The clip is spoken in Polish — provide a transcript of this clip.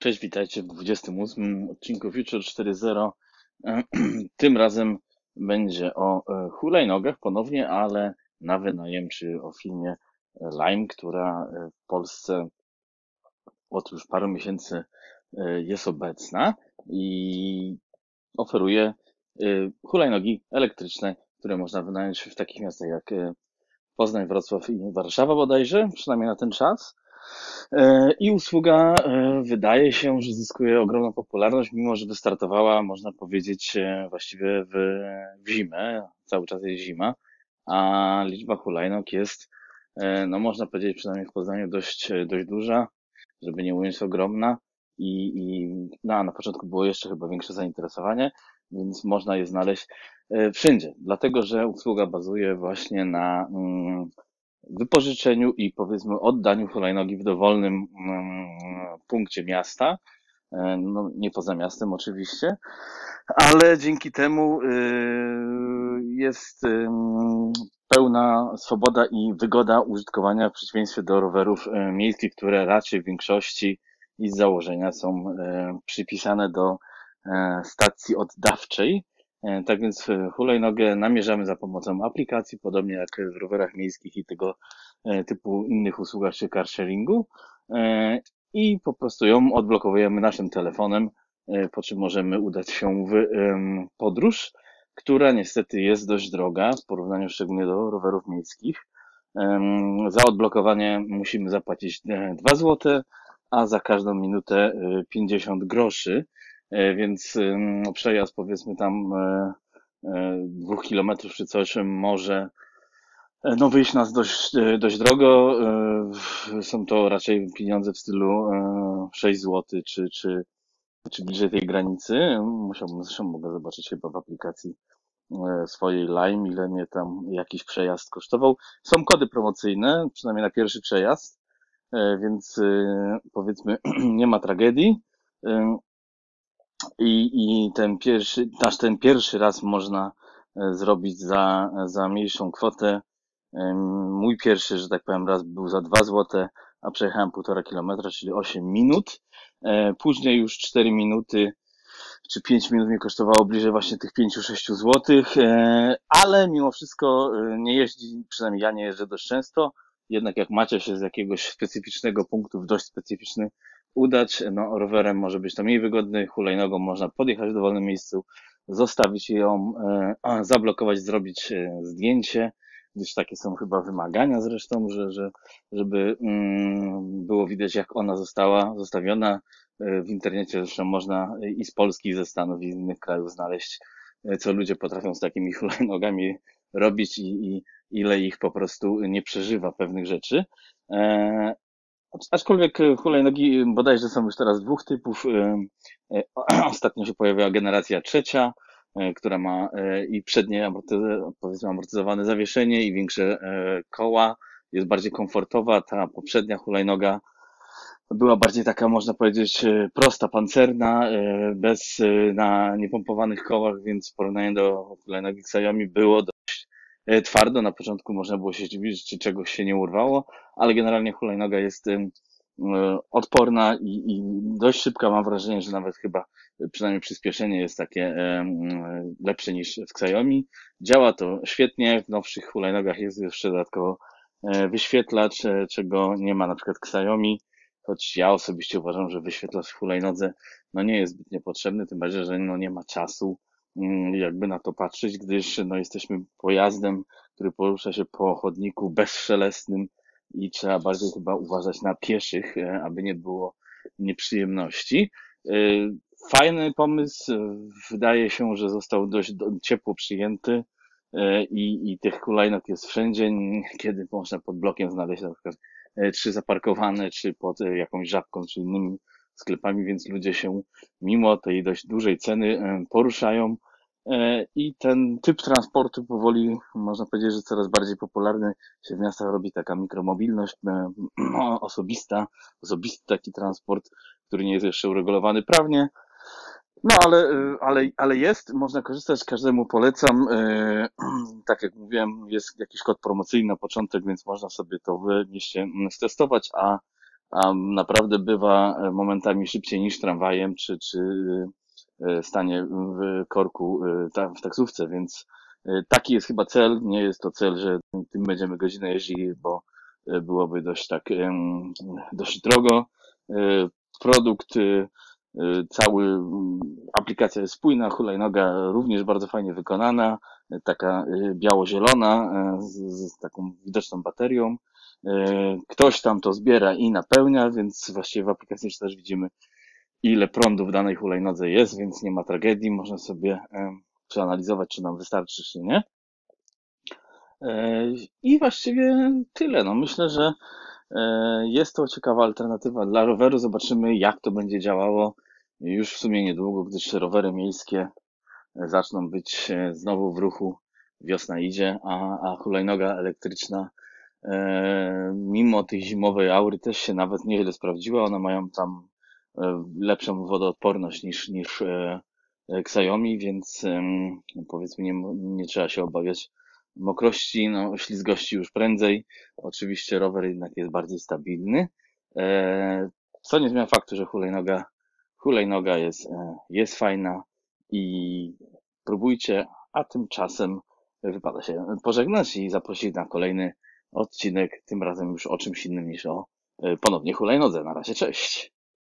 Cześć, witajcie w 28 odcinku Future 4.0. Tym razem będzie o e, hulajnogach ponownie, ale na wynajem, czy o filmie Lime, która e, w Polsce od już paru miesięcy e, jest obecna i oferuje hulajnogi elektryczne, które można wynająć w takich miastach jak Poznań, Wrocław i Warszawa bodajże, przynajmniej na ten czas. E, I usługa e, wydaje się, że zyskuje ogromną popularność, mimo że wystartowała, można powiedzieć, e, właściwie w, w zimę, cały czas jest zima, a liczba hulajnóg jest, no można powiedzieć, przynajmniej w Poznaniu dość, dość duża, żeby nie ująć ogromna. I, i no, na początku było jeszcze chyba większe zainteresowanie, więc można je znaleźć wszędzie, dlatego że usługa bazuje właśnie na mm, wypożyczeniu i powiedzmy oddaniu hulajnogi w dowolnym mm, punkcie miasta. E, no, nie poza miastem oczywiście, ale dzięki temu y, jest pełna swoboda i wygoda użytkowania w przeciwieństwie do rowerów y, miejskich, które raczej w większości i z założenia są y, przypisane do stacji oddawczej. E, tak więc e, hulajnogę namierzamy za pomocą aplikacji, podobnie jak w rowerach miejskich i tego e, typu innych usługach czy car sharingu i po prostu ją odblokowujemy naszym telefonem, po czym możemy udać się w podróż, która niestety jest dość droga w porównaniu szczególnie do rowerów miejskich. Za odblokowanie musimy zapłacić 2 zł, a za każdą minutę 50 groszy. E, więc no, przejazd powiedzmy tam e, e, dwóch kilometrów czy coś może no wyjść nas dość, dość drogo. Są to raczej pieniądze w stylu 6 zł czy, czy, czy bliżej tej granicy. Musiałbym, zresztą mogę zobaczyć chyba w aplikacji swojej Lime, ile mnie tam jakiś przejazd kosztował. Są kody promocyjne, przynajmniej na pierwszy przejazd, więc powiedzmy nie ma tragedii. I, i ten pierwszy, aż ten pierwszy raz można e, zrobić za, za mniejszą kwotę. Mój pierwszy, że tak powiem, raz był za 2 zł, a przejechałem półtora kilometra, czyli 8 minut. E, później już 4 minuty czy 5 minut mi kosztowało bliżej właśnie tych 5-6 zł, e, ale mimo wszystko nie jeździ, przynajmniej ja nie jeżdżę dość często. Jednak jak macie się z jakiegoś specyficznego punktu w dość specyficzny udać. No, rowerem może być to mniej wygodny, hulajnogą można podjechać w dowolnym miejscu, zostawić ją, e, zablokować, zrobić e, zdjęcie, gdyż takie są chyba wymagania zresztą, że, że, żeby mm, było widać, jak ona została zostawiona. E, w internecie zresztą można i z Polski, i ze Stanów, i z innych krajów znaleźć, co ludzie potrafią z takimi hulajnogami robić i, i ile ich po prostu nie przeżywa pewnych rzeczy. Aczkolwiek e, hulajnogi bodajże są już teraz dwóch typów. E, e, ostatnio się pojawiła generacja trzecia, która ma i przednie powiedzmy amortyzowane zawieszenie i większe koła. Jest bardziej komfortowa. Ta poprzednia hulajnoga była bardziej taka, można powiedzieć, prosta, pancerna, bez na niepompowanych kołach, więc w porównaniu do hulajnogi Xiaomi było E, twardo. Na początku można było się dziwić, czy czegoś się nie urwało, ale generalnie hulajnoga jest e, odporna i, i dość szybka. Mam wrażenie, że nawet chyba przynajmniej przyspieszenie jest takie e, lepsze niż w Xiaomi. Działa to świetnie. W nowszych hulajnogach jest jeszcze dodatkowo wyświetlacz, czego nie ma na przykład Xiaomi. Choć ja osobiście uważam, że wyświetlacz w hulajnodze no nie jest zbytnio potrzebny, tym bardziej, że no nie ma czasu jakby na to patrzeć, gdyż no, jesteśmy pojazdem, który porusza się po chodniku bezszelestnym i trzeba bardziej chyba uważać na pieszych, e, aby nie było nieprzyjemności. E, fajny pomysł. Wydaje się, że został dość ciepło przyjęty e, i, i tych hulajnóg jest wszędzie, kiedy można pod blokiem znaleźć na przykład trzy zaparkowane, czy pod jakąś żabką, czy innymi sklepami, więc ludzie się mimo tej dość dużej ceny poruszają. E, I ten typ transportu powoli, można powiedzieć, że coraz bardziej popularny się w miastach robi taka mikromobilność e, osobista, osobisty taki transport, który nie jest jeszcze uregulowany prawnie. No ale, e, ale, ale jest, można korzystać, każdemu polecam. Tak jak mówiłem, jest jakiś kod promocyjny na początek, więc można sobie to w mieście stestować, a a naprawdę bywa momentami szybciej niż tramwajem, czy, czy stanie w korku e, w taksówce, więc taki jest chyba cel. Nie jest to cel, że tym będziemy godzinę jeździli, bo byłoby dość tak, dość drogo. Produkt cały, aplikacja jest spójna, hulajnoga również bardzo fajnie wykonana, taka biało-zielona z, z taką widoczną baterią. E, ktoś tam to zbiera i napełnia, więc właściwie w aplikacji też widzimy, ile prądu w danej hulajnodze jest, więc nie ma tragedii. Można sobie e, przeanalizować, czy nam wystarczy, czy nie. E, I właściwie tyle. No myślę, że jest to ciekawa alternatywa dla roweru. Zobaczymy, jak to będzie działało już w sumie niedługo, gdyż rowery miejskie zaczną być znowu w ruchu. Wiosna idzie, a, a hulajnoga elektryczna E, mimo tej zimowej aury też się nawet nieźle sprawdziła. One mają tam e, lepszą wodoodporność niż, niż e, Xiaomi, więc powiedzmy nie, nie trzeba się obawiać mokrości, no ślizgości już prędzej. Oczywiście rower jednak jest bardziej stabilny, co nie zmienia faktu, że hulajnoga, hulajnoga jest, jest fajna i próbujcie, a tymczasem wypada się pożegnać i zaprosić na kolejny odcinek, tym razem już o czymś innym niż o e, ponownie hulajnodze. Na razie, cześć!